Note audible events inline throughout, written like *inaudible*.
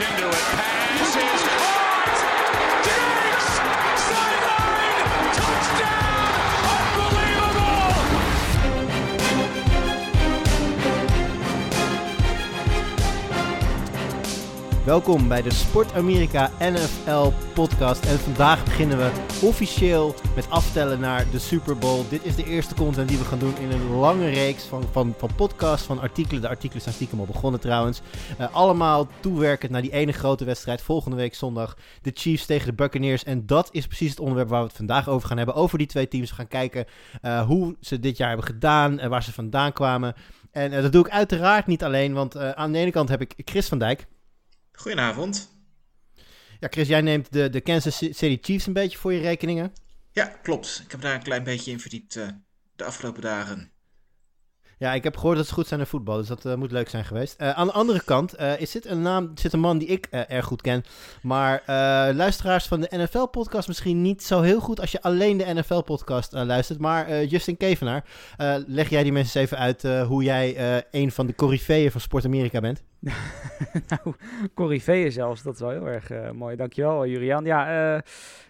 into it. Welkom bij de Sport Amerika NFL podcast. En vandaag beginnen we officieel met aftellen naar de Super Bowl. Dit is de eerste content die we gaan doen in een lange reeks van, van, van podcasts, van artikelen. De artikelen zijn stiekem al begonnen trouwens. Eh, allemaal toewerkend naar die ene grote wedstrijd volgende week zondag. De Chiefs tegen de Buccaneers. En dat is precies het onderwerp waar we het vandaag over gaan hebben. Over die twee teams. We gaan kijken eh, hoe ze dit jaar hebben gedaan en waar ze vandaan kwamen. En eh, dat doe ik uiteraard niet alleen, want aan de ene kant heb ik Chris van Dijk. Goedenavond. Ja, Chris, jij neemt de, de Kansas City Chiefs een beetje voor je rekeningen. Ja, klopt. Ik heb daar een klein beetje in verdiept uh, de afgelopen dagen. Ja, ik heb gehoord dat ze goed zijn in voetbal, dus dat uh, moet leuk zijn geweest. Uh, aan de andere kant is dit een naam, zit een man die ik erg goed ken. Maar luisteraars van de NFL-podcast misschien niet zo heel goed als je alleen de NFL-podcast luistert. Maar Justin Kevenaar, leg jij die mensen eens even uit hoe jij een van de coryfeeën van Sport Amerika bent? *laughs* nou, Corriveeën zelfs, dat is wel heel erg uh, mooi. Dankjewel, Juriaan. Ja, uh,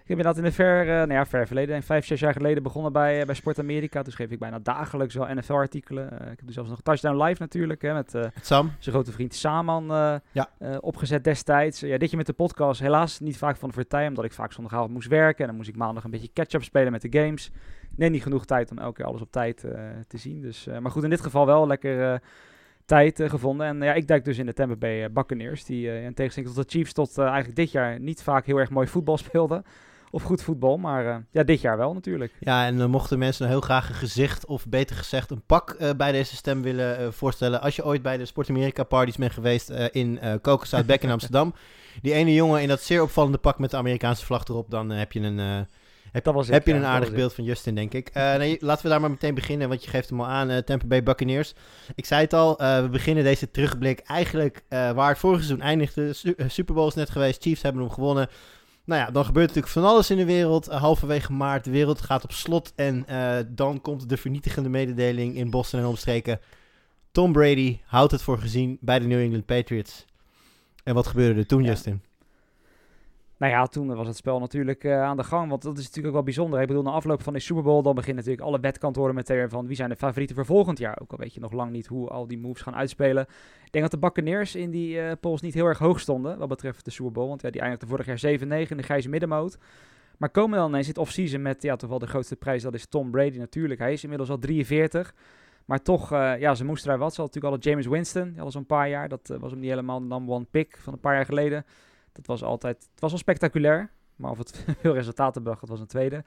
ik ben dat in de ver, uh, nou ja, ver verleden, vijf, zes jaar geleden begonnen bij, bij Sport Amerika. Toen schreef ik bijna dagelijks wel NFL-artikelen. ik heb dus zelfs nog Touchdown Live natuurlijk, hè, met Sam. zijn grote vriend Saman ja. opgezet destijds. ja, ditje met de podcast, helaas niet vaak van de partij, omdat ik vaak zondagavond moest werken. En dan moest ik maandag een beetje catch-up spelen met de games. Nee, niet genoeg tijd om elke keer alles op tijd te zien. Dus, maar goed, in dit geval wel lekker tijd uh, gevonden. En ja, ik duik dus in de Tampa Bay uh, Buccaneers, die uh, in tegenstelling tot de Chiefs tot eigenlijk dit jaar niet vaak heel erg mooi voetbal *laughs* speelden. Of goed voetbal, maar ja, dit jaar wel natuurlijk. Ja, en dan mochten mensen heel graag een gezicht, of beter gezegd een pak bij deze stem willen voorstellen. Als je ooit bij de Sport America parties bent geweest in uh, Kokoszuid in *laughs* Amsterdam. Die ene jongen in dat zeer opvallende pak met de Amerikaanse vlag erop, dan heb je een... Heb, dat was heb je een aardig beeld van Justin, denk ik. Uh, nee, laten we daar maar meteen beginnen, want je geeft hem al aan. Uh, Tampa Bay Buccaneers. Ik zei het al, uh, we beginnen deze terugblik eigenlijk waar het vorige seizoen eindigde. Su Super Bowl is net geweest, Chiefs hebben hem gewonnen. Nou ja, dan gebeurt natuurlijk van alles in de wereld. halverwege maart, de wereld gaat op slot. En dan komt de vernietigende mededeling in Boston en omstreken. Tom Brady houdt het voor gezien bij de New England Patriots. En wat gebeurde er toen, ja. Justin? Nou ja, toen was het spel natuurlijk uh, aan de gang. Want dat is natuurlijk ook wel bijzonder. Ik bedoel, na afloop van de Super Bowl, dan beginnen natuurlijk alle wetkantoren meteen van wie zijn de favorieten voor volgend jaar. Ook al weet je nog lang niet hoe al die moves gaan uitspelen. Ik denk dat de Buccaneers in die uh, polls niet heel erg hoog stonden wat betreft de Super Bowl. Want ja, die eindigde vorig jaar 7-9 in de grijze middenmoot. Maar komen dan ineens in het offseason met ja, toch wel de grootste prijs, dat is Tom Brady natuurlijk. Hij is inmiddels al 43. Maar toch, uh, ja, ze moesten daar wat. Ze hadden natuurlijk al James Winston, die hadden zo'n paar jaar. Dat was hem niet helemaal de number one pick van een paar jaar geleden. Dat was altijd, het was wel spectaculair, maar of het *laughs* veel resultaten bracht, dat was een tweede.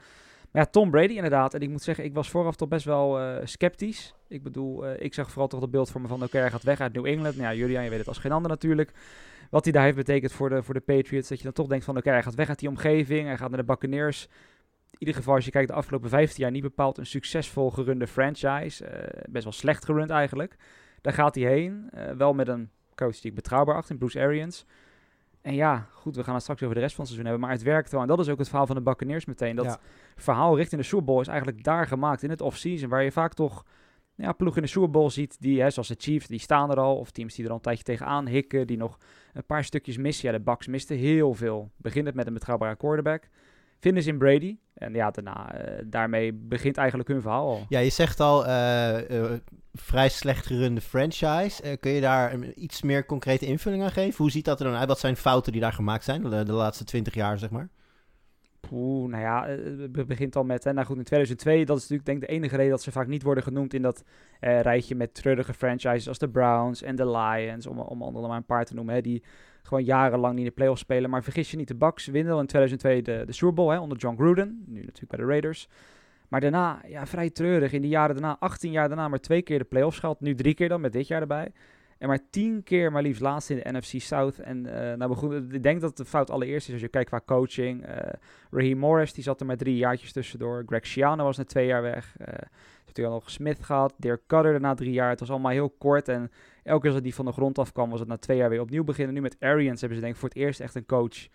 Maar ja, Tom Brady inderdaad. En ik moet zeggen, ik was vooraf toch best wel uh, sceptisch. Ik bedoel, uh, ik zag vooral toch dat beeld voor me van, oké, hij gaat weg uit New England. Nou ja, Julian, je weet het als geen ander natuurlijk. Wat hij daar heeft betekend voor de, voor de Patriots. Dat je dan toch denkt van, oké, hij gaat weg uit die omgeving. Hij gaat naar de Buccaneers. In ieder geval, als je kijkt de afgelopen 15 jaar, niet bepaald een succesvol gerunde franchise. Uh, best wel slecht gerund eigenlijk. Daar gaat hij heen. wel met een coach die ik betrouwbaar acht in Bruce Arians. En ja, goed, we gaan het straks over de rest van het seizoen hebben. Maar het werkt wel. En dat is ook het verhaal van de Buccaneers meteen. Dat ja. verhaal richting de Super Bowl is eigenlijk daar gemaakt in het offseason. Waar je vaak toch ja, ploeg in de Super Bowl ziet. Die, hè, zoals de Chiefs, die staan er al. Of teams die er al een tijdje tegenaan hikken. Die nog een paar stukjes missen. Ja, de Bucks misten heel veel. Begint het met een betrouwbare quarterback. Vinden ze in Brady. En ja, daarna, uh, daarmee begint eigenlijk hun verhaal al. Ja, je zegt al, uh, uh, vrij slecht gerunde franchise. kun je daar een, iets meer concrete invulling aan geven? Hoe ziet dat er dan uit? Wat zijn fouten die daar gemaakt zijn de, de laatste twintig jaar, zeg maar? Oeh, nou ja, het begint al met, hè, nou goed, in 2002, dat is natuurlijk denk ik de enige reden dat ze vaak niet worden genoemd in dat rijtje met treurige franchises als de Browns en de Lions, om, om andere maar een paar te noemen, hè, die gewoon jarenlang niet in de playoffs spelen. Maar vergis je niet, de Bucks winnen in 2002 de, de Super Bowl hè, onder John Gruden, nu natuurlijk bij de Raiders. Maar daarna, ja, vrij treurig. In die jaren daarna, 18 jaar daarna, maar twee keer de playoffs gehad. Nu drie keer dan, met dit jaar erbij. En maar tien keer maar liefst laatst in de NFC South. En uh, nou begon, ik denk dat de fout allereerst is als je kijkt qua coaching. Uh, Raheem Morris, die zat er met drie jaartjes tussendoor. Greg Schiano was net twee jaar weg. Uh, heeft hij al nog Smith gehad. Dirk Cutter daarna drie jaar. Het was allemaal heel kort. En elke keer als die van de grond afkwam, was het na twee jaar weer opnieuw beginnen. Nu met Arians hebben ze denk ik voor het eerst echt een coach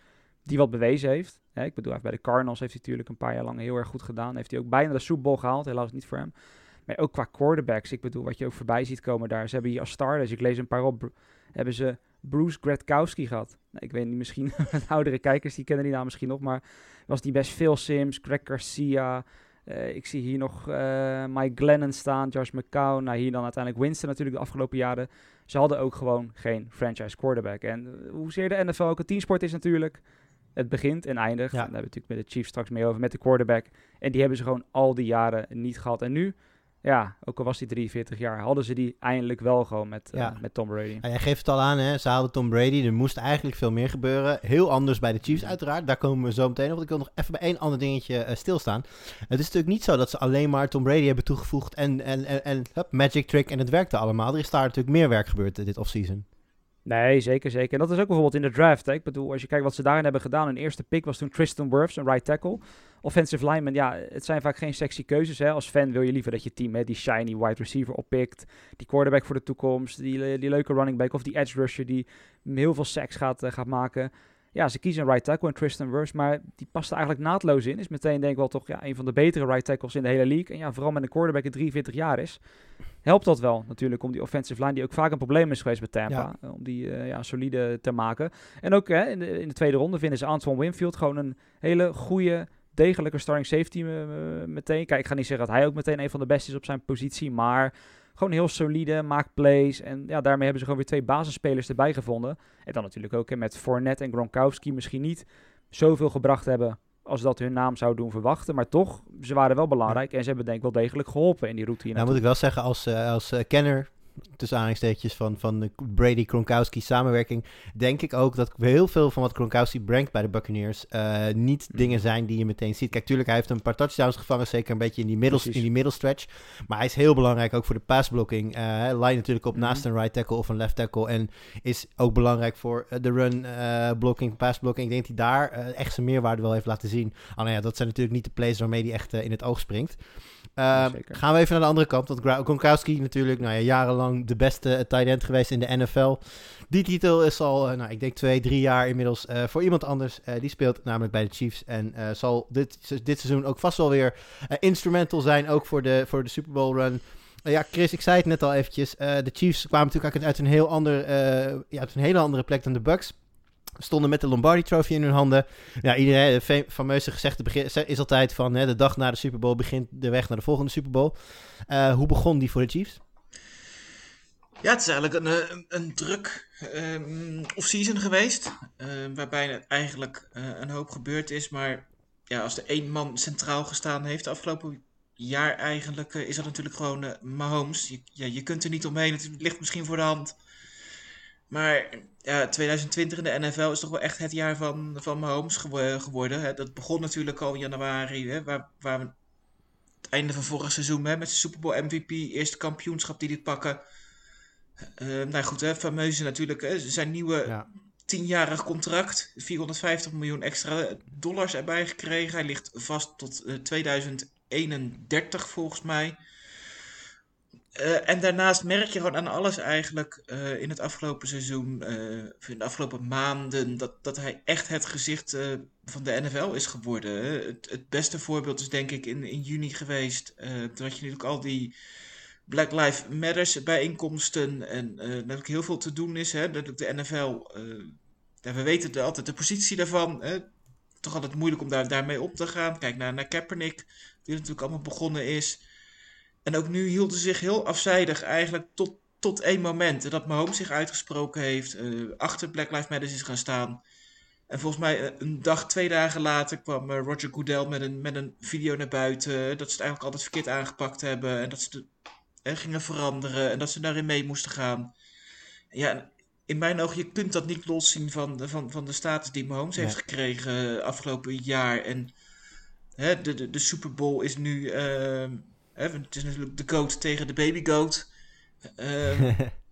die wat bewezen heeft. Ik bedoel, bij de Cardinals heeft hij natuurlijk een paar jaar lang heel erg goed gedaan. Heeft hij ook bijna de Super Bowl gehaald. Helaas niet voor hem. Maar ook qua quarterbacks. Ik bedoel, wat je ook voorbij ziet komen daar. Ze hebben hier als starters, ik lees een paar op, hebben ze Bruce Gretkowski gehad. Nou, ik weet niet, misschien *laughs* oudere kijkers die kennen die naam misschien nog, maar was die best Phil Sims, Greg Garcia. Uh, ik zie hier nog uh, Mike Glennon staan, Josh McCown. Nou, hier dan uiteindelijk Winston natuurlijk de afgelopen jaren. Ze hadden ook gewoon geen franchise quarterback. En uh, hoezeer de NFL ook een teamsport is natuurlijk, het begint en eindigt. Ja. Daar hebben we natuurlijk met de Chiefs straks mee over, met de quarterback. En die hebben ze gewoon al die jaren niet gehad. En nu ja, ook al was hij 43 jaar, hadden ze die eindelijk wel gewoon met, uh, met Tom Brady. Ja, jij geeft het al aan, hè? ze hadden Tom Brady. Er moest eigenlijk veel meer gebeuren. Heel anders bij de Chiefs uiteraard. Daar komen we zo meteen op. Want ik wil nog even bij één ander dingetje uh, stilstaan. Het is natuurlijk niet zo dat ze alleen maar Tom Brady hebben toegevoegd en, en, en, en hup, magic trick en het werkte allemaal. Er is daar natuurlijk meer werk gebeurd dit offseason. Nee, zeker, zeker. En dat is ook bijvoorbeeld in de draft. Hè. Ik bedoel, als je kijkt wat ze daarin hebben gedaan. Hun eerste pick was toen Tristan Wirfs, een right tackle. Offensive lineman, ja, het zijn vaak geen sexy keuzes. Hè. Als fan wil je liever dat je team hè, die shiny wide receiver oppikt. Die quarterback voor de toekomst. Die, die leuke running back of die edge rusher die heel veel seks gaat, uh, gaat maken. Ja, ze kiezen een right tackle en Tristan Wirfs, maar die past er eigenlijk naadloos in. Is meteen denk ik wel toch ja, een van de betere right tackles in de hele league. En ja, vooral met een quarterback die 43 jaar is helpt dat wel natuurlijk om die offensive line, die ook vaak een probleem is geweest bij Tampa, ja. om die uh, ja, solide te maken. En ook hè, in, de, in de tweede ronde vinden ze Antoine Winfield gewoon een hele goede, degelijke starting safety uh, meteen. Kijk, ik ga niet zeggen dat hij ook meteen een van de beste is op zijn positie, maar gewoon heel solide, maakt plays. En ja, daarmee hebben ze gewoon weer twee basisspelers erbij gevonden. En dan natuurlijk ook hè, met Fournette en Gronkowski misschien niet zoveel gebracht hebben als dat hun naam zou doen verwachten. Maar toch, ze waren wel belangrijk en ze hebben denk ik wel degelijk geholpen in die routine. Nou moet ik wel zeggen, als, uh, als uh, kenner tussen aanhalingstekens van, van de Brady-Kronkowski samenwerking, denk ik ook dat heel veel van wat Kronkowski brengt bij de Buccaneers uh, niet mm. dingen zijn die je meteen ziet. Kijk, tuurlijk, hij heeft een paar touchdowns gevangen, zeker een beetje in die, middels, in die middelstretch. Maar hij is heel belangrijk ook voor de passblocking. Uh, hij lijnt natuurlijk op mm. naast een right tackle of een left tackle en is ook belangrijk voor de run uh, blocking, passblocking. Ik denk dat hij daar echt zijn meerwaarde wel heeft laten zien. Nou ja, dat zijn natuurlijk niet de plays waarmee hij echt in het oog springt. Uh, gaan we even naar de andere kant. Want Gronkowski natuurlijk nou ja, jarenlang de beste tight end geweest in de NFL. Die titel is al, uh, nou, ik denk twee, drie jaar inmiddels uh, voor iemand anders. die speelt namelijk bij de Chiefs. En zal dit, dit seizoen ook vast wel weer instrumental zijn. Ook voor de, voor de Super Bowl run. ja, Chris, ik zei het net al eventjes. de Chiefs kwamen natuurlijk uit een, heel ander, ja, uit een hele andere plek dan de Bucks stonden met de Lombardi Trophy in hun handen. Ja, iedereen, de fameuze gezegde is altijd van hè, de dag na de Super Bowl begint de weg naar de volgende Super Bowl. Uh, hoe begon die voor de Chiefs? Ja, het is eigenlijk een, een, een druk um, off-season geweest. Uh, waarbij eigenlijk een hoop gebeurd is. Maar ja, als er één man centraal gestaan heeft de afgelopen jaar eigenlijk, is dat natuurlijk gewoon Mahomes. Je, je kunt er niet omheen. Het ligt misschien voor de hand. Maar ja, 2020 in de NFL is toch wel echt het jaar van, van Mahomes geworden. Hè. Dat begon natuurlijk al in januari, hè, waar, waar we het einde van vorig seizoen hè, met de Super Bowl MVP, eerste kampioenschap die dit pakken. Uh, nou goed, hè, fameuze natuurlijk, hè, zijn nieuwe ja. tienjarig contract, 450 miljoen extra dollars erbij gekregen. Hij ligt vast tot uh, 2031 volgens mij. Uh, en daarnaast merk je gewoon aan alles eigenlijk uh, in het afgelopen seizoen, uh, in de afgelopen maanden, dat, dat hij echt het gezicht van de NFL is geworden. Het, het, beste voorbeeld is denk ik in, in juni geweest. toen had je natuurlijk al die Black Lives Matters bijeenkomsten en ook heel veel te doen is. Hè, dat de NFL, we weten de, altijd de positie daarvan. Hè, toch altijd moeilijk om daar, daarmee op te gaan. Kijk naar, naar Kaepernick, die natuurlijk allemaal begonnen is. En ook nu hielden ze zich heel afzijdig eigenlijk tot, tot één moment. En dat Mahomes zich uitgesproken heeft, uh, achter Black Lives Matter is gaan staan. En volgens mij eh, een dag, twee dagen later kwam uh, Roger Goodell met een, met een video naar buiten. Dat ze het eigenlijk altijd verkeerd aangepakt hebben. En dat ze de, gingen veranderen. En dat ze daarin mee moesten gaan. Ja, in mijn ogen, je kunt dat niet loszien van de, van, van de status die Mahomes heeft gekregen afgelopen jaar. En hè, de, de, de Super Bowl is nu ehm, het is natuurlijk de goat tegen de baby goat. Um, *laughs*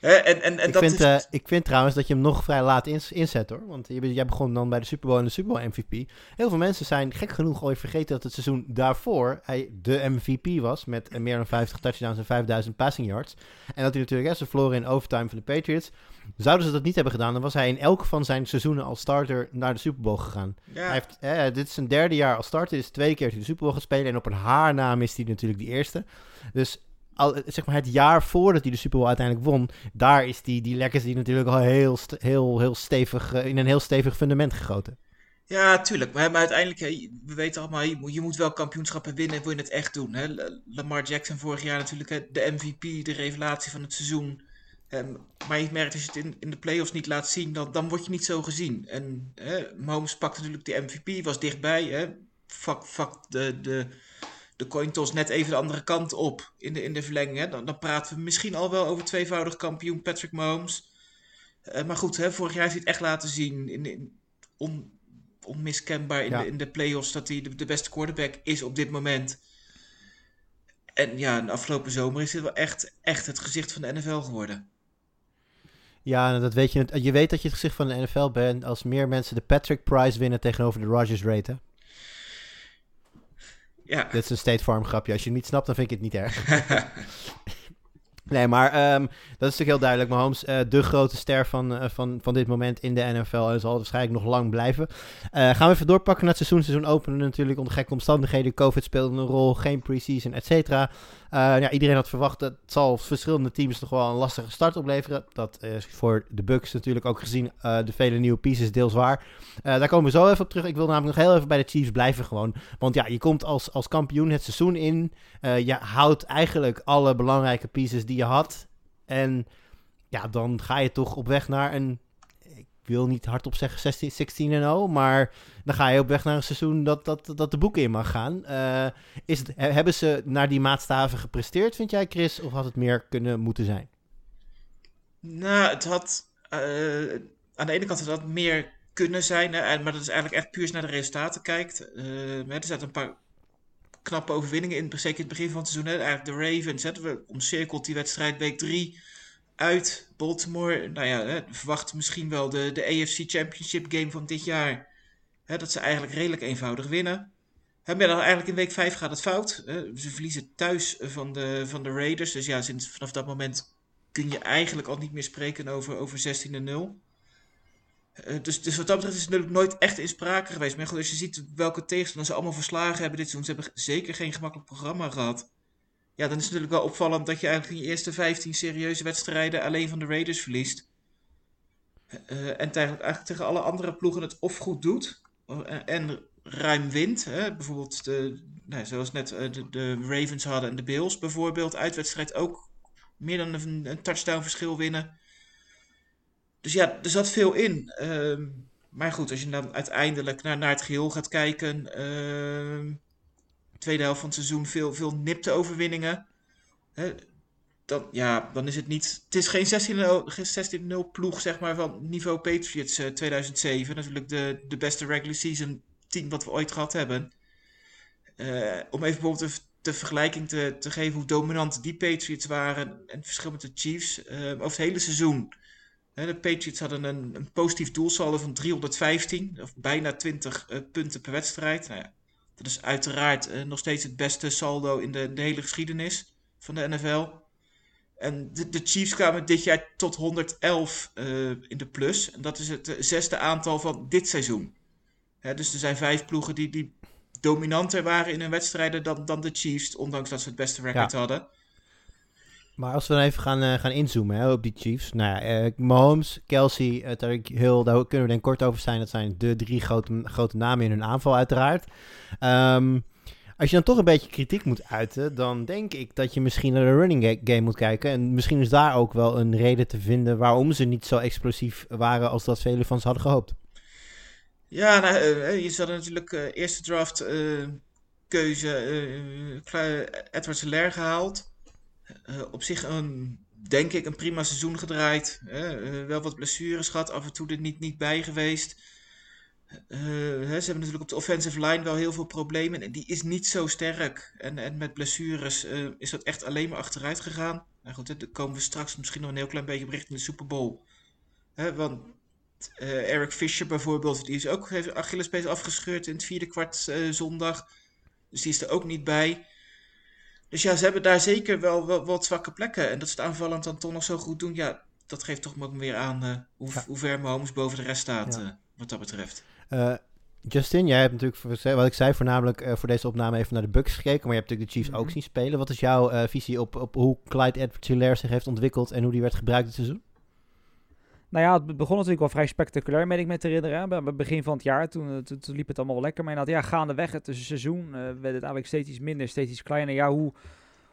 en, en, en ik, dat vind, is... uh, ik vind trouwens dat je hem nog vrij laat ins inzet hoor. Want jij begon dan bij de Super Bowl en de Super Bowl MVP. Heel veel mensen zijn gek genoeg ooit vergeten dat het seizoen daarvoor hij de MVP was. Met meer dan 50 touchdowns en 5000 passing yards. En dat hij natuurlijk, ze verloren in overtime van de Patriots. Zouden ze dat niet hebben gedaan, dan was hij in elk van zijn seizoenen als starter naar de Super Bowl gegaan. Ja. Hij heeft, dit is zijn derde jaar als starter. Dit is twee keer dat hij de Super Bowl gaat spelen. En op een haar na mist hij natuurlijk die eerste. Dus al, zeg maar het jaar voordat hij de Super Bowl uiteindelijk won, daar is die, die legacy natuurlijk al heel, heel, heel stevig, eh, in een heel stevig fundament gegoten. Ja, tuurlijk. Maar, maar uiteindelijk, we weten allemaal, je moet, wel kampioenschappen winnen, wil je het echt doen. Hè? Lamar Jackson vorig jaar natuurlijk de MVP, de revelatie van het seizoen. Ehm, maar je merkt als je het in, in de playoffs niet laat zien, dan, dan word je niet zo gezien. En hè, Mahomes pakte natuurlijk de MVP, was dichtbij. Hè? Fuck, fuck de, de, de coin toss net even de andere kant op in de, in de verlenging. Hè? Dan, dan praten we misschien al wel over tweevoudig kampioen Patrick Mahomes. Eh, maar goed, hè, vorig jaar heeft hij het echt laten zien. In, in, on, onmiskenbaar in, Ja. de, in de playoffs dat hij de, de beste quarterback is op dit moment. En ja, de afgelopen zomer is hij wel echt, echt het gezicht van de NFL geworden. Ja, dat weet je, je weet dat je het gezicht van de NFL bent als meer mensen de Patrick Prize winnen tegenover de Rogers Rate. Ja, Dit is een State Farm grapje. Als je het niet snapt, dan vind ik het niet erg. *laughs* nee, maar ehm, dat is natuurlijk heel duidelijk. Mahomes, eh de grote ster van, eh, van, van dit moment in de NFL. En zal waarschijnlijk nog lang blijven. Eh, gaan we even doorpakken naar het seizoen. Seizoen openen natuurlijk onder gekke omstandigheden. Covid speelde een rol, geen preseason, et cetera. Ja, iedereen had verwacht dat het zal verschillende teams nog wel een lastige start opleveren. Dat is voor de Bucks natuurlijk ook gezien de vele nieuwe pieces deels waar. Daar komen we zo even op terug. Ik wil namelijk nog heel even bij de Chiefs blijven gewoon. Want ja, je komt als, als kampioen het seizoen in. Je houdt eigenlijk alle belangrijke pieces die je had. En ja, dan ga je toch op weg naar een... Ik wil niet hardop zeggen 16, 16 en 0, maar dan ga je op weg naar een seizoen dat, dat, dat de boeken in mag gaan. Eh, is het, he- hebben ze naar die maatstaven gepresteerd, vind jij Chris? Of had het meer kunnen moeten zijn? nou, het had eh, aan de ene kant had dat meer kunnen zijn, hè, maar dat is eigenlijk echt puur naar de resultaten kijkt. Hè, er zaten een paar knappe overwinningen in, zeker in het begin van het seizoen. Hè. Eigenlijk de Ravens, hè, we omcirkeld die wedstrijd week 3 uit Baltimore. Nou ja, hè, verwacht misschien wel de, de AFC Championship game van dit jaar. Hè, dat ze eigenlijk redelijk eenvoudig winnen. Maar dan eigenlijk in week 5 gaat het fout. Hè. Ze verliezen thuis van de, van de Raiders. Dus ja, sinds, vanaf dat moment kun je eigenlijk al niet meer spreken over, over 16 en 0. Eh, dus, dus wat dat betreft is het natuurlijk nooit echt in sprake geweest. Maar goed, als je ziet welke tegenstanders ze allemaal verslagen hebben dit seizoen. Ze hebben zeker geen gemakkelijk programma gehad. Ja, dan is het natuurlijk wel opvallend dat je eigenlijk in je eerste 15 serieuze wedstrijden alleen van de Raiders verliest. Eh, en eigenlijk, eigenlijk tegen alle andere ploegen het of goed doet eh, en, ruim wint. Hè? Bijvoorbeeld, de, nou, zoals net eh, de, de Ravens hadden en de Bills bijvoorbeeld. Uitwedstrijd ook meer dan een touchdown verschil winnen. Dus ja, er zat veel in. Ehm, maar goed, als je dan uiteindelijk naar, naar het geheel gaat kijken. ehm, tweede helft van het seizoen veel, veel nipte overwinningen. Dan, ja, dan is het niet. Het is geen 16-0 geen 16-0 ploeg, zeg maar, van niveau Patriots eh, 2007. Natuurlijk de, de beste regular season team wat we ooit gehad hebben. Eh, om even bijvoorbeeld de, vergelijking te, te geven hoe dominant die Patriots waren. En het verschil met de Chiefs. eh, over het hele seizoen. De Patriots hadden een, een positief doelsaldo van 315, of bijna 20 eh, punten per wedstrijd. Nou ja, dat is uiteraard eh, nog steeds het beste saldo in de, de hele geschiedenis van de NFL. En de, de Chiefs kwamen dit jaar tot 111 eh, in de plus. En dat is het zesde aantal van dit seizoen. Hè, dus er zijn vijf ploegen die, die dominanter waren in hun wedstrijden dan, dan de Chiefs, ondanks dat ze het beste record hadden. Maar als we dan even gaan, eh, gaan inzoomen hè, op die Chiefs. Nou ja, eh, Mahomes, Kelsey, Hill, daar kunnen we denk kort over zijn. Dat zijn de drie grote, grote namen in hun aanval uiteraard. Ehm, als je dan toch een beetje kritiek moet uiten, dan denk ik dat je misschien naar de running ga- game moet kijken. En misschien is daar ook wel een reden te vinden waarom ze niet zo explosief waren als dat velen van ze hadden gehoopt. Ja, nou, eh, je zat natuurlijk eh, eerste draft eh, keuze eh Cla- Edward Hilaire gehaald. Eh, op zich een, denk ik, een prima seizoen gedraaid. Eh, wel wat blessures gehad, af en toe er niet, niet bij geweest. Eh, ze hebben natuurlijk op de offensive line wel heel veel problemen. En die is niet zo sterk. En, en met blessures is dat echt alleen maar achteruit gegaan. Nou goed, komen we straks misschien nog een heel klein beetje op richting de Super Bowl. Hè, want Eric Fisher bijvoorbeeld, die is ook heeft Achillespees afgescheurd in het vierde kwart zondag. Dus die is er ook niet bij. Dus ja, ze hebben daar zeker wel, wel wat zwakke plekken. En dat ze het aanvallend dan toch nog zo goed doen, ja, dat geeft toch ook weer aan eh, hoe, Ja. hoe ver Mahomes boven de rest staat, Ja. eh, wat dat betreft. Eh, Justin, jij hebt natuurlijk, wat ik zei, voornamelijk voor deze opname even naar de Bucks gekeken. Maar je hebt natuurlijk de Chiefs ook Mhm. zien spelen. Wat is jouw visie op, op hoe Clyde Edwards-Helaire zich heeft ontwikkeld en hoe die werd gebruikt dit seizoen? Nou ja, het begon natuurlijk wel vrij spectaculair, meen ik me te herinneren. Bij het begin van het jaar, toen, eh, toen, liep het allemaal wel lekker. Maar inderdaad, ja, gaandeweg het seizoen eh, werd het eigenlijk steeds iets minder, steeds iets kleiner. Ja, hoe,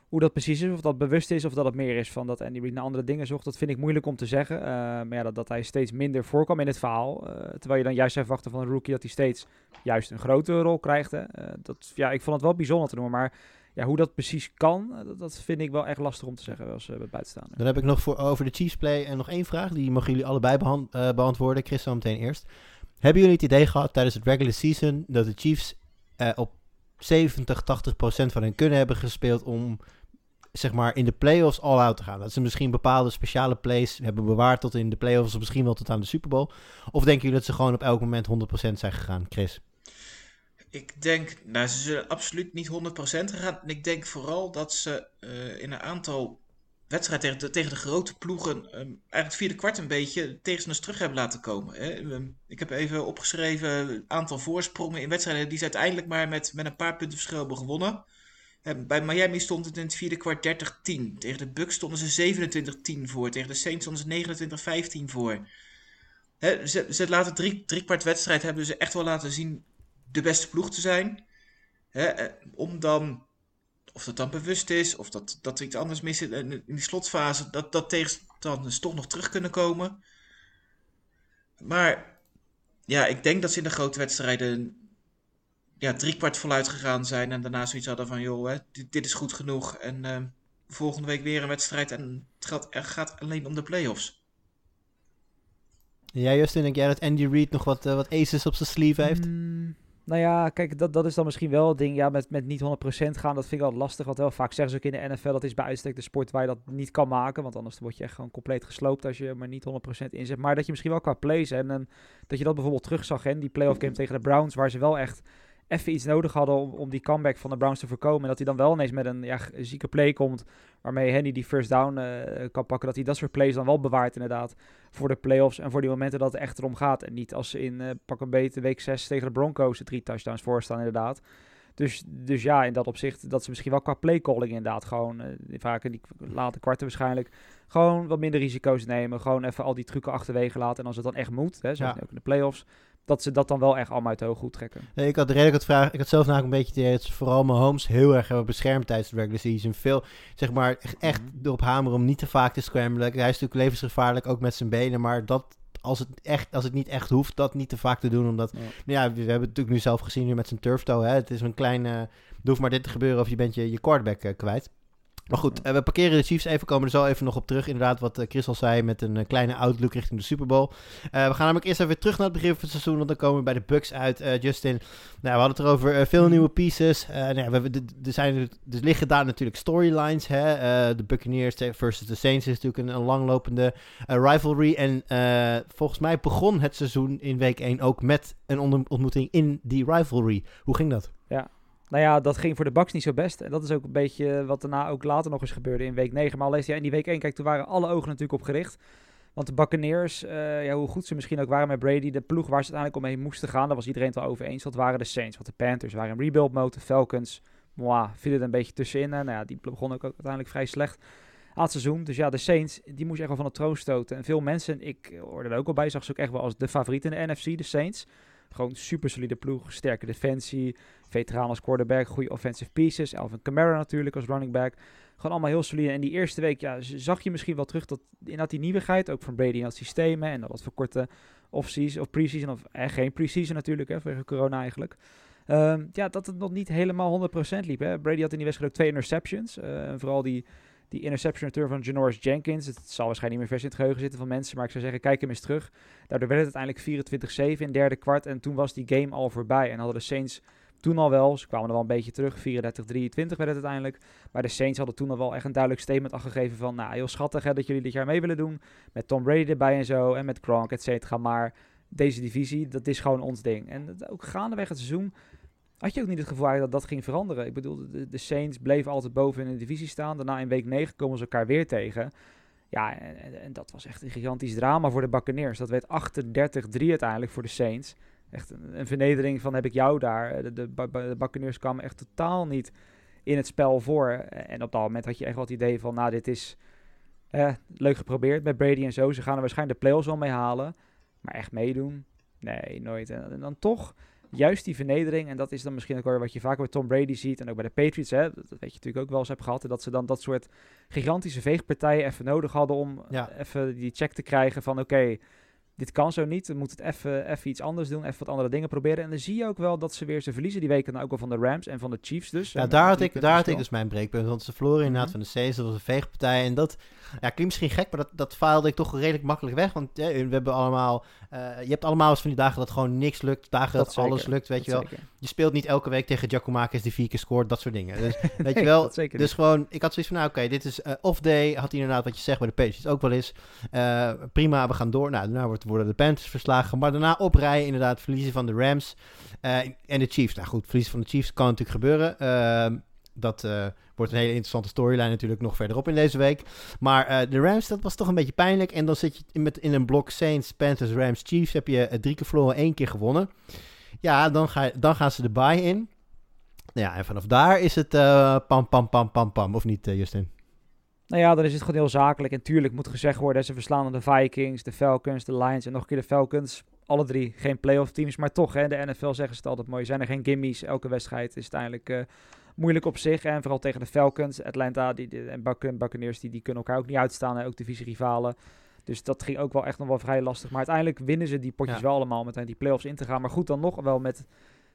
hoe dat precies is, of dat bewust is, of dat het meer is van dat Andy Reid naar andere dingen zocht, dat vind ik moeilijk om te zeggen. Eh, maar ja, dat, dat hij steeds minder voorkwam in het verhaal. terwijl je dan juist verwachten van een rookie dat hij steeds juist een grotere rol krijgt. Dat, ja, ik vond het wel bijzonder te noemen, maar ja, hoe dat precies kan, eh, dat, dat vind ik wel echt lastig om te zeggen als uh, buitenstaander. Dan heb ik nog voor, over de Chiefs play en nog één vraag. Die mogen jullie allebei eh, beantwoorden. Chris zo meteen eerst. Hebben jullie het idee gehad tijdens het regular season dat de Chiefs eh, op 70, 80 procent van hun kunnen hebben gespeeld om zeg maar in de playoffs all out te gaan? Dat ze misschien bepaalde speciale plays hebben bewaard tot in de playoffs of misschien wel tot aan de Super Bowl? Of denken jullie dat ze gewoon op elk moment 100% zijn gegaan, Chris? Ik denk, nou, ze zullen absoluut niet 100% gaan. En ik denk vooral dat ze uh, in een aantal wedstrijden tegen de, tegen grote ploegen um, eigenlijk het vierde kwart een beetje tegenstanders terug hebben laten komen. Hè. Um, ik heb even opgeschreven een aantal voorsprongen in wedstrijden die ze uiteindelijk maar met, met een paar punten verschil hebben gewonnen. Um, bij Miami stond het in het vierde kwart 30-10. Tegen de Bucks stonden ze 27-10 voor. Tegen de Saints stonden ze 29-15 voor. Ze, ze laten drie, drie kwart wedstrijd hebben ze echt wel laten zien de beste ploeg te zijn. Hè, om dan, of dat dan bewust is, of dat, dat er iets anders mis zit in, die slotfase, dat, dat tegenstanders toch nog terug kunnen komen. Maar ja, ik denk dat ze in de grote wedstrijden ja, driekwart voluit gegaan zijn en daarna zoiets hadden van, joh, hè, dit, dit is goed genoeg. En uh, volgende week weer een wedstrijd en het gaat, er gaat alleen om de playoffs. Ja, Justin, denk jij dat Andy Reid nog wat, uh, wat aces op zijn sleeve heeft? Mm, nou ja, kijk, dat, dat is dan misschien wel het ding. Ja, met, met niet 100% gaan, dat vind ik altijd lastig. Want wel vaak zeggen ze ook in de NFL, dat is bij uitstek de sport waar je dat niet kan maken. Want anders word je echt gewoon compleet gesloopt als je maar niet 100% inzet. Maar dat je misschien wel qua plays en, dat je dat bijvoorbeeld terug zag die playoff game tegen de Browns, waar ze wel echt even iets nodig hadden om, die comeback van de Browns te voorkomen. En dat hij dan wel ineens met een ja, zieke play komt, waarmee Henny die first down uh, kan pakken. Dat hij dat soort plays dan wel bewaart inderdaad voor de playoffs en voor die momenten dat het echt erom gaat. En niet als ze in uh, pak een week 6 tegen de Broncos de drie touchdowns voor staan inderdaad. Dus, dus ja, in dat opzicht dat ze misschien wel qua playcalling inderdaad gewoon, uh, vaak in die late kwarten waarschijnlijk, gewoon wat minder risico's nemen. Gewoon even al die trucken achterwege laten. En als het dan echt moet, hè, zoals ja. ook in de playoffs, dat ze dat dan wel echt allemaal uit de hoog goed trekken. Nee, ik had redelijk het vraag. Ik had zelf namelijk een beetje het idee dat ze vooral Mahomes heel erg hebben beschermd tijdens de regular season. Veel, zeg maar, echt Mhm. erop hameren om niet te vaak te scramblen. Hij is natuurlijk levensgevaarlijk, ook met zijn benen. Maar dat, als het, echt, als het niet echt hoeft, dat niet te vaak te doen. Omdat, Ja. ja, we, hebben het natuurlijk nu zelf gezien nu met zijn turf toe. Hè. Het is een klein, eh er hoeft maar dit te gebeuren of je bent je, je quarterback eh, kwijt. Maar goed, eh, we parkeren de Chiefs even, komen er zo even nog op terug. Inderdaad, wat eh, Chris al zei, met een eh, kleine outlook richting de Super Bowl. We gaan namelijk eerst even terug naar het begin van het seizoen, want dan komen we bij de Bucks uit. Justin, nou, we hadden het erover, veel nieuwe pieces. Nou ja, we, er, liggen daar natuurlijk storylines. Hè? De Buccaneers versus de Saints is natuurlijk een, een langlopende rivalry. En volgens mij begon het seizoen in week 1 ook met een ontmoeting in die rivalry. Hoe ging dat? Nou ja, dat ging voor de Bucks niet zo best. En dat is ook een beetje wat daarna ook later nog eens gebeurde in week 9. Maar alleen ja, in die week 1, kijk, toen waren alle ogen natuurlijk op gericht. Want de Buccaneers, eh, ja, hoe goed ze misschien ook waren met Brady, de ploeg waar ze uiteindelijk omheen moesten gaan, daar was iedereen het wel over eens. Dat waren de Saints. Want de Panthers waren in rebuild mode, de Falcons, moi, vielen er een beetje tussenin. En nou ja, die begonnen ook uiteindelijk vrij slecht aan het seizoen. Dus ja, de Saints, die moest echt wel van de troon stoten. En veel mensen, ik hoorde er ook al bij, zag ze ook echt wel als de favoriet in de NFC, de Saints. Gewoon super solide ploeg, sterke defensie, veteraan als quarterback, goede offensive pieces. Alvin Kamara natuurlijk als running back. Gewoon allemaal heel solide. En die eerste week ja, zag je misschien wel terug dat inderdaad die nieuwigheid, ook van Brady in het systeem hè, en dat wat verkorte off-season of pre-season, of eh, geen pre-season natuurlijk, hè, vanwege corona eigenlijk. Ehm, ja, dat het nog niet helemaal 100% liep. Hè. Brady had in die wedstrijd ook twee interceptions. Eh, en vooral die, die interception van Janoris Jenkins. Het zal waarschijnlijk niet meer vers in het geheugen zitten van mensen, maar ik zou zeggen, kijk hem eens terug. Daardoor werd het uiteindelijk 24-7 in derde kwart en toen was die game al voorbij. En hadden de Saints toen al wel, ze kwamen er wel een beetje terug, 34-23 werd het uiteindelijk. Maar de Saints hadden toen al wel echt een duidelijk statement afgegeven van, nou heel schattig hè, dat jullie dit jaar mee willen doen. Met Tom Brady erbij en zo en met Gronk, et cetera. Maar deze divisie, dat is gewoon ons ding. En ook gaandeweg het seizoen had je ook niet het gevoel dat dat ging veranderen. Ik bedoel, de, de Saints bleven altijd boven in de divisie staan. Daarna in week 9 komen ze elkaar weer tegen. Ja, en, dat was echt een gigantisch drama voor de Buccaneers. Dat werd 38-3 uiteindelijk voor de Saints. echt een, vernedering van heb ik jou daar. De, de, de Buccaneers kwamen echt totaal niet in het spel voor. En op dat moment had je echt wel het idee van, nou, dit is eh, leuk geprobeerd met Brady en zo. Ze gaan er waarschijnlijk de playoffs wel mee halen. Maar echt meedoen? Nee, nooit. En dan toch juist die vernedering. En dat is dan misschien ook wel wat je vaker bij Tom Brady ziet. En ook bij de Patriots, hè, dat, weet je natuurlijk ook wel eens hebt gehad. Dat ze dan dat soort gigantische veegpartijen even nodig hadden om Ja. even die check te krijgen van oké, dit kan zo niet. We moeten het even, even iets anders doen, even wat andere dingen proberen. En dan zie je ook wel dat ze weer, ze verliezen die weken dan ook wel van de Rams en van de Chiefs dus. Ja, daar had, ik, daar had ik dus mijn breekpunt. Want ze verloren inderdaad Mhm. van de Saints. Dat was een veegpartij. En dat ja, klinkt misschien gek, maar dat, dat faalde ik toch redelijk makkelijk weg. Want ja, we hebben allemaal... eh, je hebt allemaal eens van die dagen dat gewoon niks lukt. Dagen dat, alles lukt, weet je wel. zeker. Je speelt niet elke week tegen Giacomakis die vier keer scoort. Dat soort dingen. Dus *laughs* weet je wel... Dus niet. gewoon, ik had zoiets van, nou oké, dit is eh, off-day. Had hij inderdaad wat je zegt bij de Patriots ook wel eens. Eh, prima, we gaan door. Nou, daarna wordt, worden de Panthers verslagen. Maar daarna oprijden, inderdaad, verliezen van de Rams eh, en de Chiefs. Nou goed, verliezen van de Chiefs kan natuurlijk gebeuren. Ehm, dat eh, wordt een hele interessante storyline natuurlijk nog verderop in deze week. Maar eh, de Rams, dat was toch een beetje pijnlijk. En dan zit je met, in een blok Saints, Panthers, Rams, Chiefs. Heb je drie keer verloren, één keer gewonnen. Ja, dan, ga, dan gaan ze de bye in. Nou ja, en vanaf daar is het pam, pam, pam, pam, pam. Of niet, Justin? Nou ja, dan is het gewoon heel zakelijk. En tuurlijk moet gezegd worden, ze verslaan de Vikings, de Falcons, de Lions en nog een keer de Falcons. Alle drie geen playoff teams, maar toch, hè, de NFL zeggen ze het altijd mooi. Zijn er geen gimmies, elke wedstrijd is uiteindelijk eh, moeilijk op zich. En vooral tegen de Falcons, Atlanta die, en Buc- Buccaneers, die, die kunnen elkaar ook niet uitstaan. En ook divisie-rivalen. Dus dat ging ook wel echt nog wel vrij lastig. Maar uiteindelijk winnen ze die potjes Ja. wel allemaal met die playoffs in te gaan. Maar goed, dan nog wel met...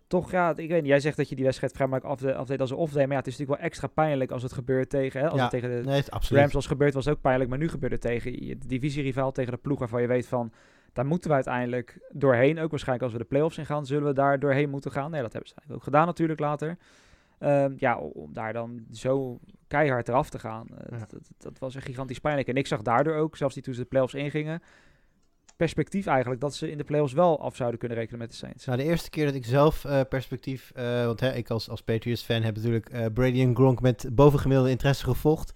Toch, ja, ik weet niet. Jij zegt dat je die wedstrijd vrijwel afdeed afdeed als een off-day. Maar ja, het is natuurlijk wel extra pijnlijk als het gebeurt tegen... Hè, als Ja. het tegen de Nee, het, absoluut. Rams als gebeurd was ook pijnlijk, maar nu gebeurt het tegen je divisierivaal, tegen de ploeg waarvan je weet van, daar moeten we uiteindelijk doorheen. Ook waarschijnlijk als we de playoffs in gaan, zullen we daar doorheen moeten gaan. Nee, dat hebben ze ook gedaan natuurlijk later. Ehm, ja, om daar dan zo keihard eraf te gaan, eh, Ja. dat, dat was een gigantisch pijnlijk. En ik zag daardoor ook, zelfs die toen ze de playoffs ingingen, perspectief eigenlijk dat ze in de playoffs wel af zouden kunnen rekenen met de Saints. Nou, de eerste keer dat ik zelf eh, perspectief... eh, want hè, ik als, als Patriots-fan heb natuurlijk eh, Brady en Gronk met bovengemiddelde interesse gevolgd.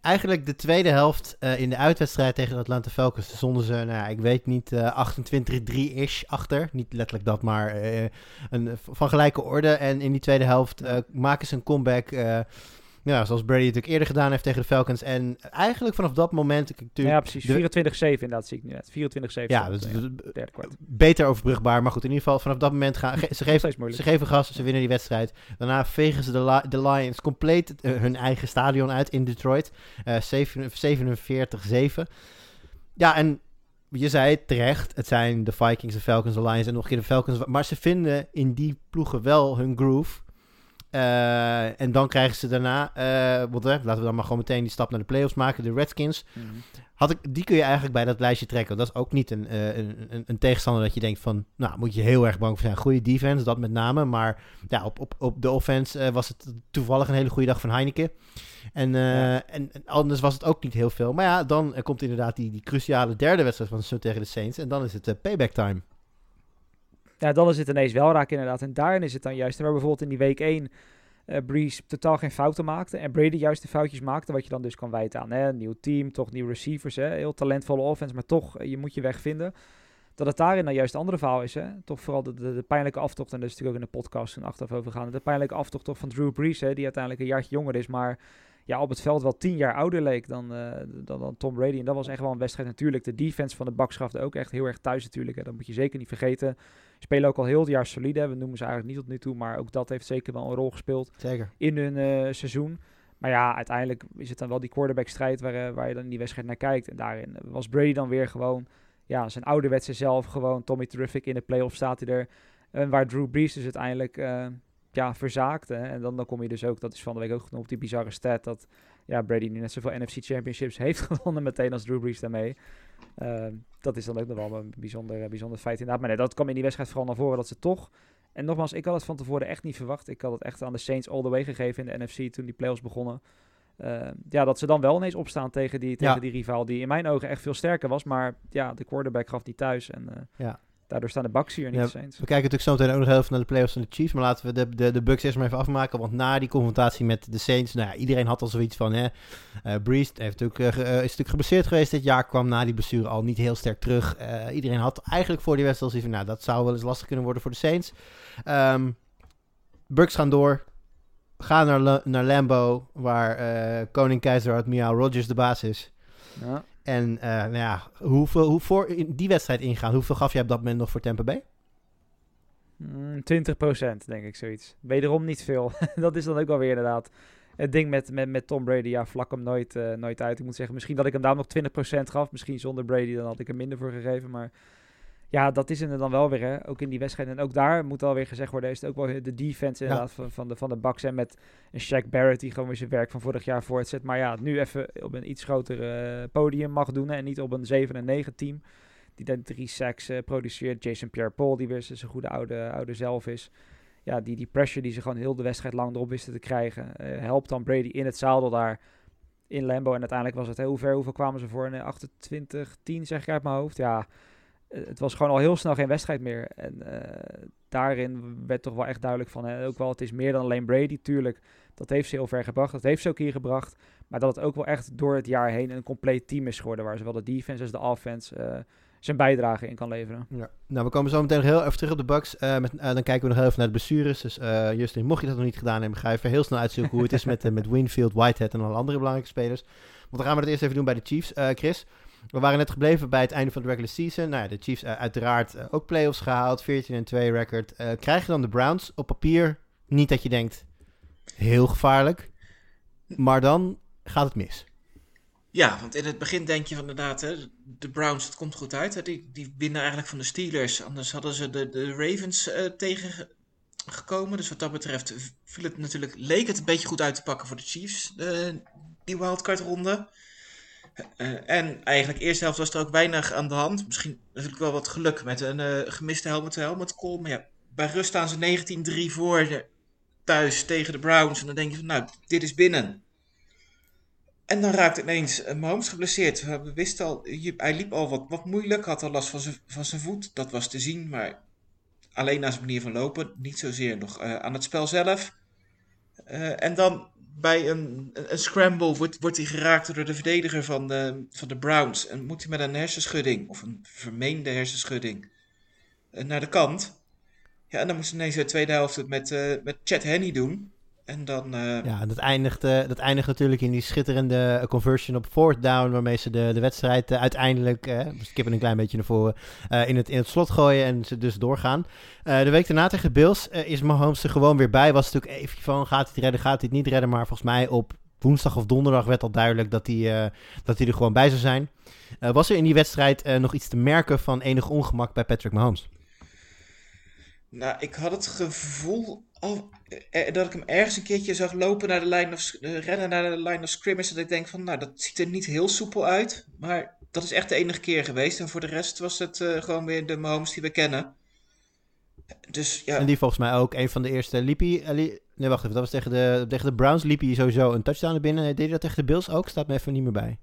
Eigenlijk de tweede helft in de uitwedstrijd tegen de Atlanta Falcons stonden ze, nou ik weet niet, eh 28-3-ish achter. Niet letterlijk dat, maar een, van gelijke orde. En in die tweede helft maken ze een comeback... eh, ja, zoals Brady ook eerder gedaan heeft tegen de Falcons. En eigenlijk vanaf dat moment... ik- Ja, natuurlijk precies. de- 24-7 inderdaad, zie ik nu net. 24-7. ja, dus, het, dus- beter overbrugbaar. Maar goed, in ieder geval vanaf dat moment gaan... *laughs* ge- ze, geven, ze geven gas, ze winnen die wedstrijd. Daarna vegen ze de, Li- de Lions compleet eh, hun eigen stadion uit in Detroit. Eh, zeven- 47-7. Ja, en je zei terecht. Het zijn de Vikings, de Falcons, de Lions en nog een keer de Falcons. Maar ze vinden in die ploegen wel hun groove. Eh, en dan krijgen ze daarna, want, hè, laten we dan maar gewoon meteen die stap naar de playoffs maken. De Redskins, Mhm. had ik, die kun je eigenlijk bij dat lijstje trekken. Dat is ook niet een, eh, een, een, een tegenstander dat je denkt van... Nou, moet je heel erg bang voor zijn. Goede defense, dat met name. Maar ja, op, op, op de offense was het toevallig een hele goede dag van Heineken. En, Ja. en, en anders was het ook niet heel veel. Maar ja, dan komt inderdaad die, die cruciale derde wedstrijd van de tegen de Saints. En dan is het payback time. Ja, dan is het ineens wel raak inderdaad. En daarin is het dan juist. Waar bijvoorbeeld in die week 1 eh Breeze totaal geen fouten maakte. En Brady juist de foutjes maakte. Wat je dan dus kan wijten aan hè? een nieuw team, toch nieuwe receivers. Hè? Heel talentvolle offense, maar toch, eh, je moet je weg vinden. Dat het daarin dan juist het andere verhaal is. Hè? Toch vooral de, de, pijnlijke aftocht. En daar is natuurlijk ook in de podcast een achteraf over gaan. De pijnlijke aftocht toch van Drew Brees. Hè? Die uiteindelijk een jaartje jonger is. Maar ja, op het veld wel tien jaar ouder leek dan, eh, dan, Tom Brady. En dat was echt wel een wedstrijd natuurlijk. De defense van de Bucks gaf ook echt heel erg thuis natuurlijk. Hè. Dat moet je zeker niet vergeten. Spelen ook al heel het jaar solide. We noemen ze eigenlijk niet tot nu toe. Maar ook dat heeft zeker wel een rol gespeeld Zeker. in hun eh, seizoen. Maar ja, uiteindelijk is het dan wel die quarterback-strijd waar, eh, waar je dan in die wedstrijd naar kijkt. En daarin was Brady dan weer gewoon, ja, zijn ouderwetse zelf. Gewoon Tommy Terrific in de playoff staat hij er. En waar Drew Brees dus uiteindelijk, eh, ja, verzaakte. En dan, dan kom je dus ook, dat is van de week ook genoemd, op die bizarre stat dat ja, Brady nu net zoveel NFC Championships *laughs* heeft gewonnen meteen als Drew Brees daarmee. Eh, dat is dan ook nog wel een bijzonder, eh, bijzonder feit inderdaad. Maar nee, dat kwam in die wedstrijd vooral naar voren dat ze toch... En nogmaals, ik had het van tevoren echt niet verwacht. Ik had het echt aan de Saints all the way gegeven in de NFC toen die playoffs begonnen. Eh, ja, dat ze dan wel ineens opstaan tegen die, tegen Ja. die rivaal die in mijn ogen echt veel sterker was. Maar ja, de quarterback gaf die thuis. En eh, Ja. Daardoor staan de Bucks hier niet Ja, eens. We kijken natuurlijk zo meteen ook nog heel even naar de playoffs van de Chiefs. Maar laten we de, de, de Bucks eerst maar even afmaken. Want na die confrontatie met de Saints... Nou ja, iedereen had al zoiets van... Hè, eh Breeze heeft natuurlijk, eh, eh, is natuurlijk geblesseerd geweest dit jaar. Kwam na die blessure al niet heel sterk terug. Iedereen had eigenlijk voor die wedstrijd al zoiets van... Nou, dat zou wel eens lastig kunnen worden voor de Saints. Ehm Bucks gaan door. Gaan naar, naar Lambeau. Waar koning keizer Admiral Rodgers de baas is. Ja. En eh, nou ja, hoeveel, hoe voor in die wedstrijd ingaan? Hoeveel gaf jij op dat moment nog voor Tampa Bay? Mm, 20% denk ik zoiets. Wederom niet veel. *laughs* dat is dan ook wel weer inderdaad. Het ding met, met, met Tom Brady, ja, vlak hem nooit, eh, nooit uit. Ik moet zeggen, misschien dat ik hem daar nog 20% gaf. Misschien zonder Brady, dan had ik er minder voor gegeven. Maar ja, dat is er dan wel weer, hè. Ook in die wedstrijd. En ook daar moet alweer gezegd worden, is het ook wel de defense inderdaad van, van, de, van de Bucks. En met een Shaq Barrett die gewoon weer zijn werk van vorig jaar voortzet. Maar ja, nu even op een iets groter eh, podium mag doen. hè, En niet op een 7 en 9 team. Die dan drie sacks eh, produceert. Jason Pierre-Paul, die weer zijn goede oude, oude zelf is. Ja, die, die pressure die ze gewoon heel de wedstrijd lang erop wisten te krijgen. eh, helpt dan Brady in het zadel daar in Lambo. En uiteindelijk was het, hoe ver, hoeveel kwamen ze voor? Een 28, 10 zeg ik uit mijn hoofd. Ja, het was gewoon al heel snel geen wedstrijd meer. En eh, daarin werd toch wel echt duidelijk van, hè, ook wel, het is meer dan alleen Brady, tuurlijk. Dat heeft ze heel ver gebracht, dat heeft ze ook hier gebracht. Maar dat het ook wel echt door het jaar heen een compleet team is geworden. Waar zowel de defense als de offense eh, zijn bijdrage in kan leveren. Ja. Nou, we komen zo meteen nog heel even terug op de Bucks. Eh, met, eh, dan kijken we nog heel even naar de blessures. Dus eh, Justin, mocht je dat nog niet gedaan hebben, ga even heel snel uitzoeken hoe het is *laughs* met, eh, met Winfield, Whitehead en alle andere belangrijke spelers. Want dan gaan we dat eerst even doen bij de Chiefs. Eh, Chris, we waren net gebleven bij het einde van de regular season. Nou ja, de Chiefs eh, uiteraard eh, ook playoffs gehaald, 14 en 2 record. Eh, krijg je dan de Browns op papier? Niet dat je denkt, heel gevaarlijk. Maar dan gaat het mis. Ja, want in het begin denk je van inderdaad, hè, de Browns, het komt goed uit. Die, die winnen eigenlijk van de Steelers. Anders hadden ze de, de Ravens eh, tegengekomen. Dus wat dat betreft viel het natuurlijk, leek het een beetje goed uit te pakken voor de Chiefs, die wildcard ronde. Eh, en eigenlijk eerste helft was er ook weinig aan de hand. Misschien natuurlijk wel wat geluk met een eh, gemiste helmet-helmet call. Maar ja, bij rust staan ze 19-3 voor eh, thuis tegen de Browns. En dan denk je van, nou, dit is binnen. En dan raakt ineens eh, Mahomes geblesseerd. We wisten al, hij liep al wat, wat moeilijk, had al last van zijn, van zijn voet. Dat was te zien, maar alleen aan zijn manier van lopen. Niet zozeer nog eh, aan het spel zelf. Eh, en dan bij een, een, scramble wordt, wordt hij geraakt door de verdediger van de, van de Browns. En moet hij met een hersenschudding, of een vermeende hersenschudding, eh, naar de kant. Ja, en dan moest hij ineens de tweede helft met, eh met Chad Henney doen. En dan... eh, Ja, dat eindigt, eh, dat eindigt natuurlijk in die schitterende eh, conversion op fourth down, waarmee ze de, de wedstrijd uiteindelijk, we skippen een klein beetje naar voren, in, het, in het slot gooien en ze dus doorgaan. De week daarna tegen Bills is Mahomes er gewoon weer bij. Was natuurlijk even van, gaat hij het redden, gaat hij het niet redden, maar volgens mij op woensdag of donderdag werd al duidelijk dat hij, dat hij er gewoon bij zou zijn. Was er in die wedstrijd nog iets te merken van enig ongemak bij Patrick Mahomes? Nou, ik had het gevoel al, eh, dat ik hem ergens een keertje zag lopen naar de line of, eh, rennen naar de line of scrimmage. Dat ik denk van, nou, dat ziet er niet heel soepel uit. Maar dat is echt de enige keer geweest. En voor de rest was het eh, gewoon weer de Mahomes die we kennen. Dus ja, En die volgens mij ook een van de eerste liep hij, eh, nee wacht even, dat was tegen de, tegen de Browns liep hij sowieso een touchdown naar binnen. Deed hij dat tegen de Bills ook? Staat me even niet meer bij.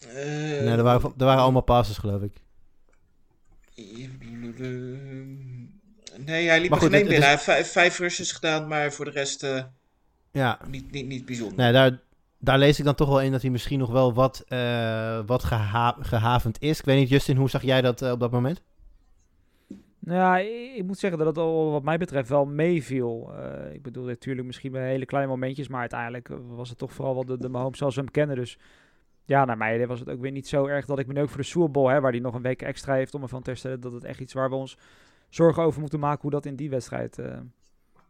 eh, Nee, er waren, er waren allemaal passes, geloof ik. Nee, hij liep Maar er goed, geen het- binnen. het Hij heeft vijf, rushes gedaan, maar voor de rest eh, Ja, niet, niet, niet bijzonder. nee, daar, daar lees ik dan toch wel in dat hij misschien nog wel wat, eh, wat geha gehavend is. Ik weet niet, Justin, hoe zag jij dat eh, op dat moment? Nou ja, ik, moet zeggen dat het al wat mij betreft wel meeviel. Eh, ik bedoel, natuurlijk misschien bij hele kleine momentjes, maar uiteindelijk was het toch vooral wel de, de Mahomes zoals we hem kennen. Dus ja, naar mij was het ook weer niet zo erg dat ik me nu ook voor de Super Bowl, hè, waar hij nog een week extra heeft om ervan te herstellen, dat het echt iets waar we ons zorgen over moeten maken hoe dat in die wedstrijd eh,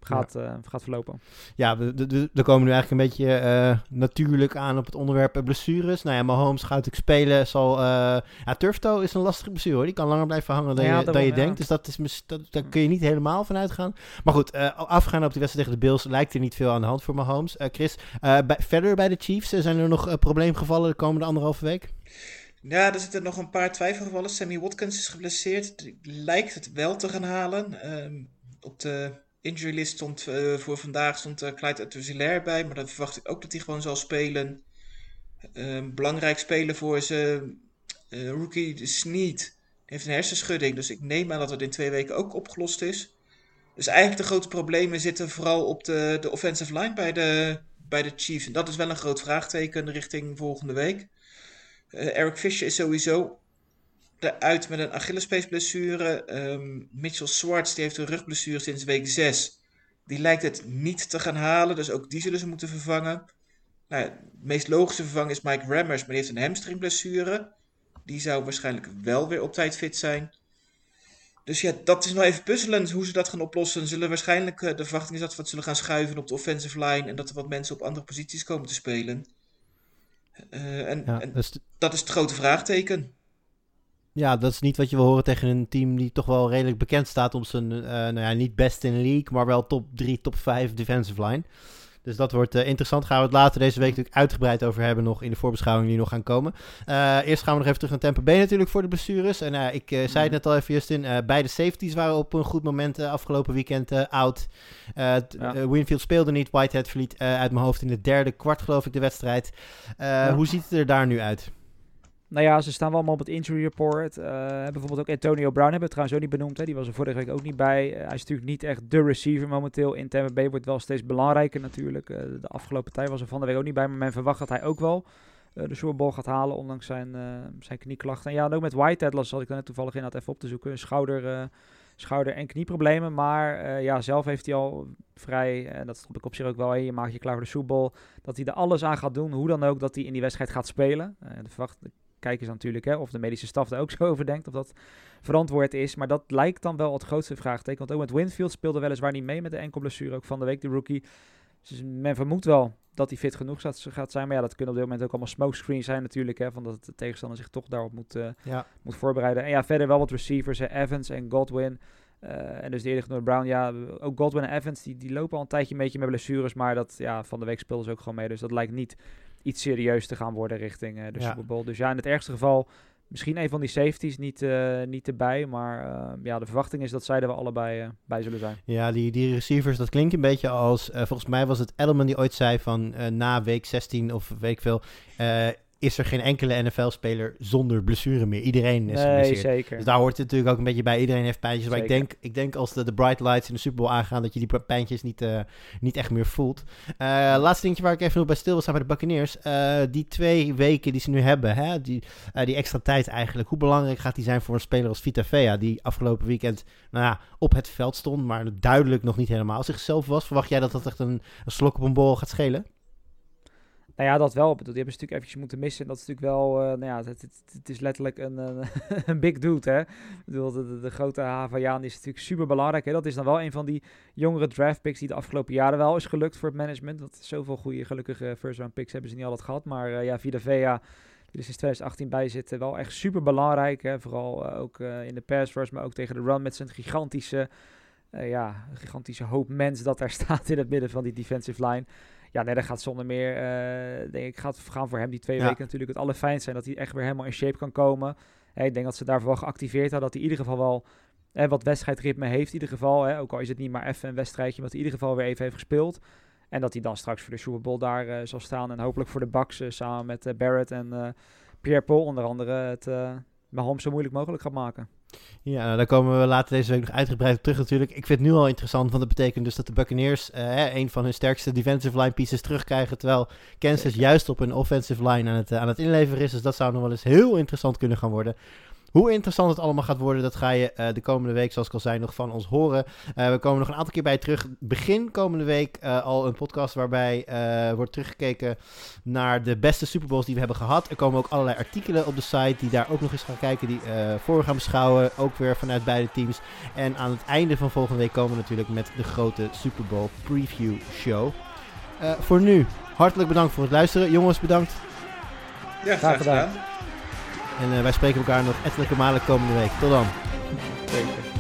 gaat, eh, gaat verlopen. Ja, we, we, komen nu eigenlijk een beetje eh, natuurlijk aan op het onderwerp blessures. Nou ja, Mahomes gaat natuurlijk spelen. Zal, ja, turftoe is een lastige blessure hoor. Die kan langer blijven hangen dan Ja, je, dan je ja. denkt. Dus dat is, dat, daar kun je niet helemaal van uitgaan. Maar goed, afgaan op die wedstrijd tegen de Bills lijkt er niet veel aan de hand voor Mahomes. Chris, bij, verder bij de Chiefs, zijn er nog probleemgevallen de komende anderhalve week? Ja, er zitten nog een paar twijfelgevallen. Sammy Watkins is geblesseerd. Lijkt het wel te gaan halen. Ehm, op de injury list stond eh, voor vandaag stond uh, Clyde Etouzilair bij. Maar dan verwacht ik ook dat hij gewoon zal spelen. Ehm, belangrijk spelen voor ze. eh, rookie de Sneed. Heeft een hersenschudding. Dus ik neem aan dat het in twee weken ook opgelost is. Dus eigenlijk de grote problemen zitten vooral op de, de offensive line bij de, bij de Chiefs. En dat is wel een groot vraagteken richting volgende week. Uh, Eric Fisher is sowieso eruit met een Achillespeesblessure. Um, Mitchell Swartz die heeft een rugblessure sinds week 6. Die lijkt het niet te gaan halen, dus ook die zullen ze moeten vervangen. Nou, de meest logische vervanger is Mike Rammers, maar die heeft een hamstringblessure. Die zou waarschijnlijk wel weer op tijd fit zijn. Dus ja, dat is nog even puzzelend hoe ze dat gaan oplossen. Zullen waarschijnlijk, uh, de verwachting is dat we het zullen gaan schuiven op de offensive line. En dat er wat mensen op andere posities komen te spelen. Uh, en, ja, en dus dat is het grote vraagteken. Ja, dat is niet wat je wil horen tegen een team die toch wel redelijk bekend staat om zijn, uh, nou ja, niet best in de league, maar wel top 3, top 5 defensive line. Dus dat wordt uh, interessant. Gaan we het later deze week natuurlijk uitgebreid over hebben nog in de voorbeschouwing die nog gaan komen. Uh, eerst gaan we nog even terug naar Tampa Bay natuurlijk voor de blessures. En uh, ik zei het mhm. net al even Justin, beide safeties waren op een goed moment afgelopen weekend out. Ja. Winfield speelde niet, Whitehead verliet uit mijn hoofd in het derde kwart geloof ik de wedstrijd. Ja. Hoe ziet het er daar nu uit? Nou ja, ze staan wel allemaal op het injury report. Uh, bijvoorbeeld ook Antonio Brown hebben we trouwens ook niet benoemd. Hè. Die was er vorige week ook niet bij. Uh, hij is natuurlijk niet echt de receiver momenteel. In Tampa Bay wordt wel steeds belangrijker natuurlijk. Uh, de afgelopen tijd was er van de week ook niet bij. Maar men verwacht dat hij ook wel de Super gaat halen. Ondanks zijn, zijn knieklachten. En ja, en ook met White Atlas had ik dan toevallig in had even op te zoeken. Schouder, schouder- en knieproblemen. Maar ja, zelf heeft hij al vrij, en dat stond ik op zich ook wel, hey, je maakt je klaar voor de Bowl. Dat hij er alles aan gaat doen, hoe dan ook, dat hij in die wedstrijd gaat spelen. de verwacht, kijkers natuurlijk, hè, of de medische staf er ook zo *laughs* over denkt, of dat verantwoord is. Maar dat lijkt dan wel het grootste vraagteken. Want ook met Winfield speelde weliswaar niet mee met de enkel blessure, ook van de week de rookie. Dus men vermoedt wel dat hij fit genoeg gaat zijn. Maar ja, dat kunnen op dit moment ook allemaal smokescreens zijn natuurlijk. Hè, van dat de tegenstander zich toch daarop moet, uh, ja. moet voorbereiden. En ja, verder wel wat receivers. Hè, Evans en Godwin. Uh, en dus de eerder genoemde Brown. Ja, ook Godwin en Evans, die, die lopen al een tijdje een beetje met blessures. Maar dat, ja, van de week speelden ze ook gewoon mee. Dus dat lijkt niet iets serieus te gaan worden richting uh, de Super Bowl. Dus ja, in het ergste geval misschien een van die safeties niet, uh, niet erbij. Maar uh, ja, de verwachting is dat zij er wel allebei uh, bij zullen zijn. Ja, die, die receivers, dat klinkt een beetje als... volgens mij was het Edelman die ooit zei van na week 16 of week veel is er geen enkele NFL-speler zonder blessure meer. Iedereen is nee, zeker. Dus daar hoort het natuurlijk ook een beetje bij. Iedereen heeft pijntjes. Maar ik denk, ik denk als de, de bright lights in de Super Bowl aangaan... dat je die pijntjes niet, uh, niet echt meer voelt. Uh, laatste dingetje waar ik even nog bij stil wil staan bij de Buccaneers. Uh, die twee weken die ze nu hebben, hè, die, die extra tijd eigenlijk. Hoe belangrijk gaat die zijn voor een speler als Vita Vea... die afgelopen weekend nou ja, op het veld stond... maar duidelijk nog niet helemaal zichzelf was. Verwacht jij dat dat echt een, een slok op een bol gaat schelen? Nou ja, dat wel. Die hebben ze natuurlijk eventjes moeten missen. Dat is natuurlijk wel, uh, nou ja, het, het, is letterlijk een, *laughs* een big dude, hè. Ik bedoel, de, de, de grote Havaiaan is natuurlijk super belangrijk, hè. Dat is dan wel een van die jongere draft picks die de afgelopen jaren wel is gelukt voor het management. Dat zoveel goede, gelukkige first round picks hebben ze niet altijd gehad. Maar uh, ja, Vida Vea, die er sinds 2018 bij zit, wel echt super belangrijk, hè. Vooral ook in de pass rush, maar ook tegen de run met zijn gigantische, ja, gigantische hoop mens dat daar *laughs* staat in het midden van die defensive line ja, nee, dat gaat zonder meer, uh, denk ik, gaat gaan voor hem die twee weken natuurlijk het allerfijnst zijn. Dat hij echt weer helemaal in shape kan komen. Hey, ik denk dat ze daarvoor wel geactiveerd hadden. Dat hij in ieder geval wel eh, wat wedstrijdritme heeft. In ieder geval, hè, ook al is het niet maar even een wedstrijdje. Maar dat hij in ieder geval weer even heeft gespeeld. En dat hij dan straks voor de Super Bowl daar uh, zal staan. En hopelijk voor de Bucks samen met Barrett en Pierre Paul onder andere het Mahomes zo moeilijk mogelijk gaat maken. Ja, nou, daar komen we later deze week nog uitgebreid op terug natuurlijk. Ik vind het nu al interessant, want dat betekent dus dat de Buccaneers uh, een van hun sterkste defensive line pieces terugkrijgen, terwijl Kansas juist op een offensive line aan het, uh, aan het inleveren is. Dus dat zou nog wel eens heel interessant kunnen gaan worden. Hoe interessant het allemaal gaat worden, dat ga je uh, de komende week, zoals ik al zei, nog van ons horen. Uh, we komen nog een aantal keer bij terug. Begin komende week uh, al een podcast waarbij wordt teruggekeken naar de beste Super Bowls die we hebben gehad. Er komen ook allerlei artikelen op de site die daar ook nog eens gaan kijken, die voor gaan beschouwen. Ook weer vanuit beide teams. En aan het einde van volgende week komen we natuurlijk met de grote Super Bowl preview show. voor nu, hartelijk bedankt voor het luisteren. Jongens, bedankt. Ja, graag gedaan. En uh, wij spreken elkaar nog ettelijke malen komende week. Tot dan. Zeker.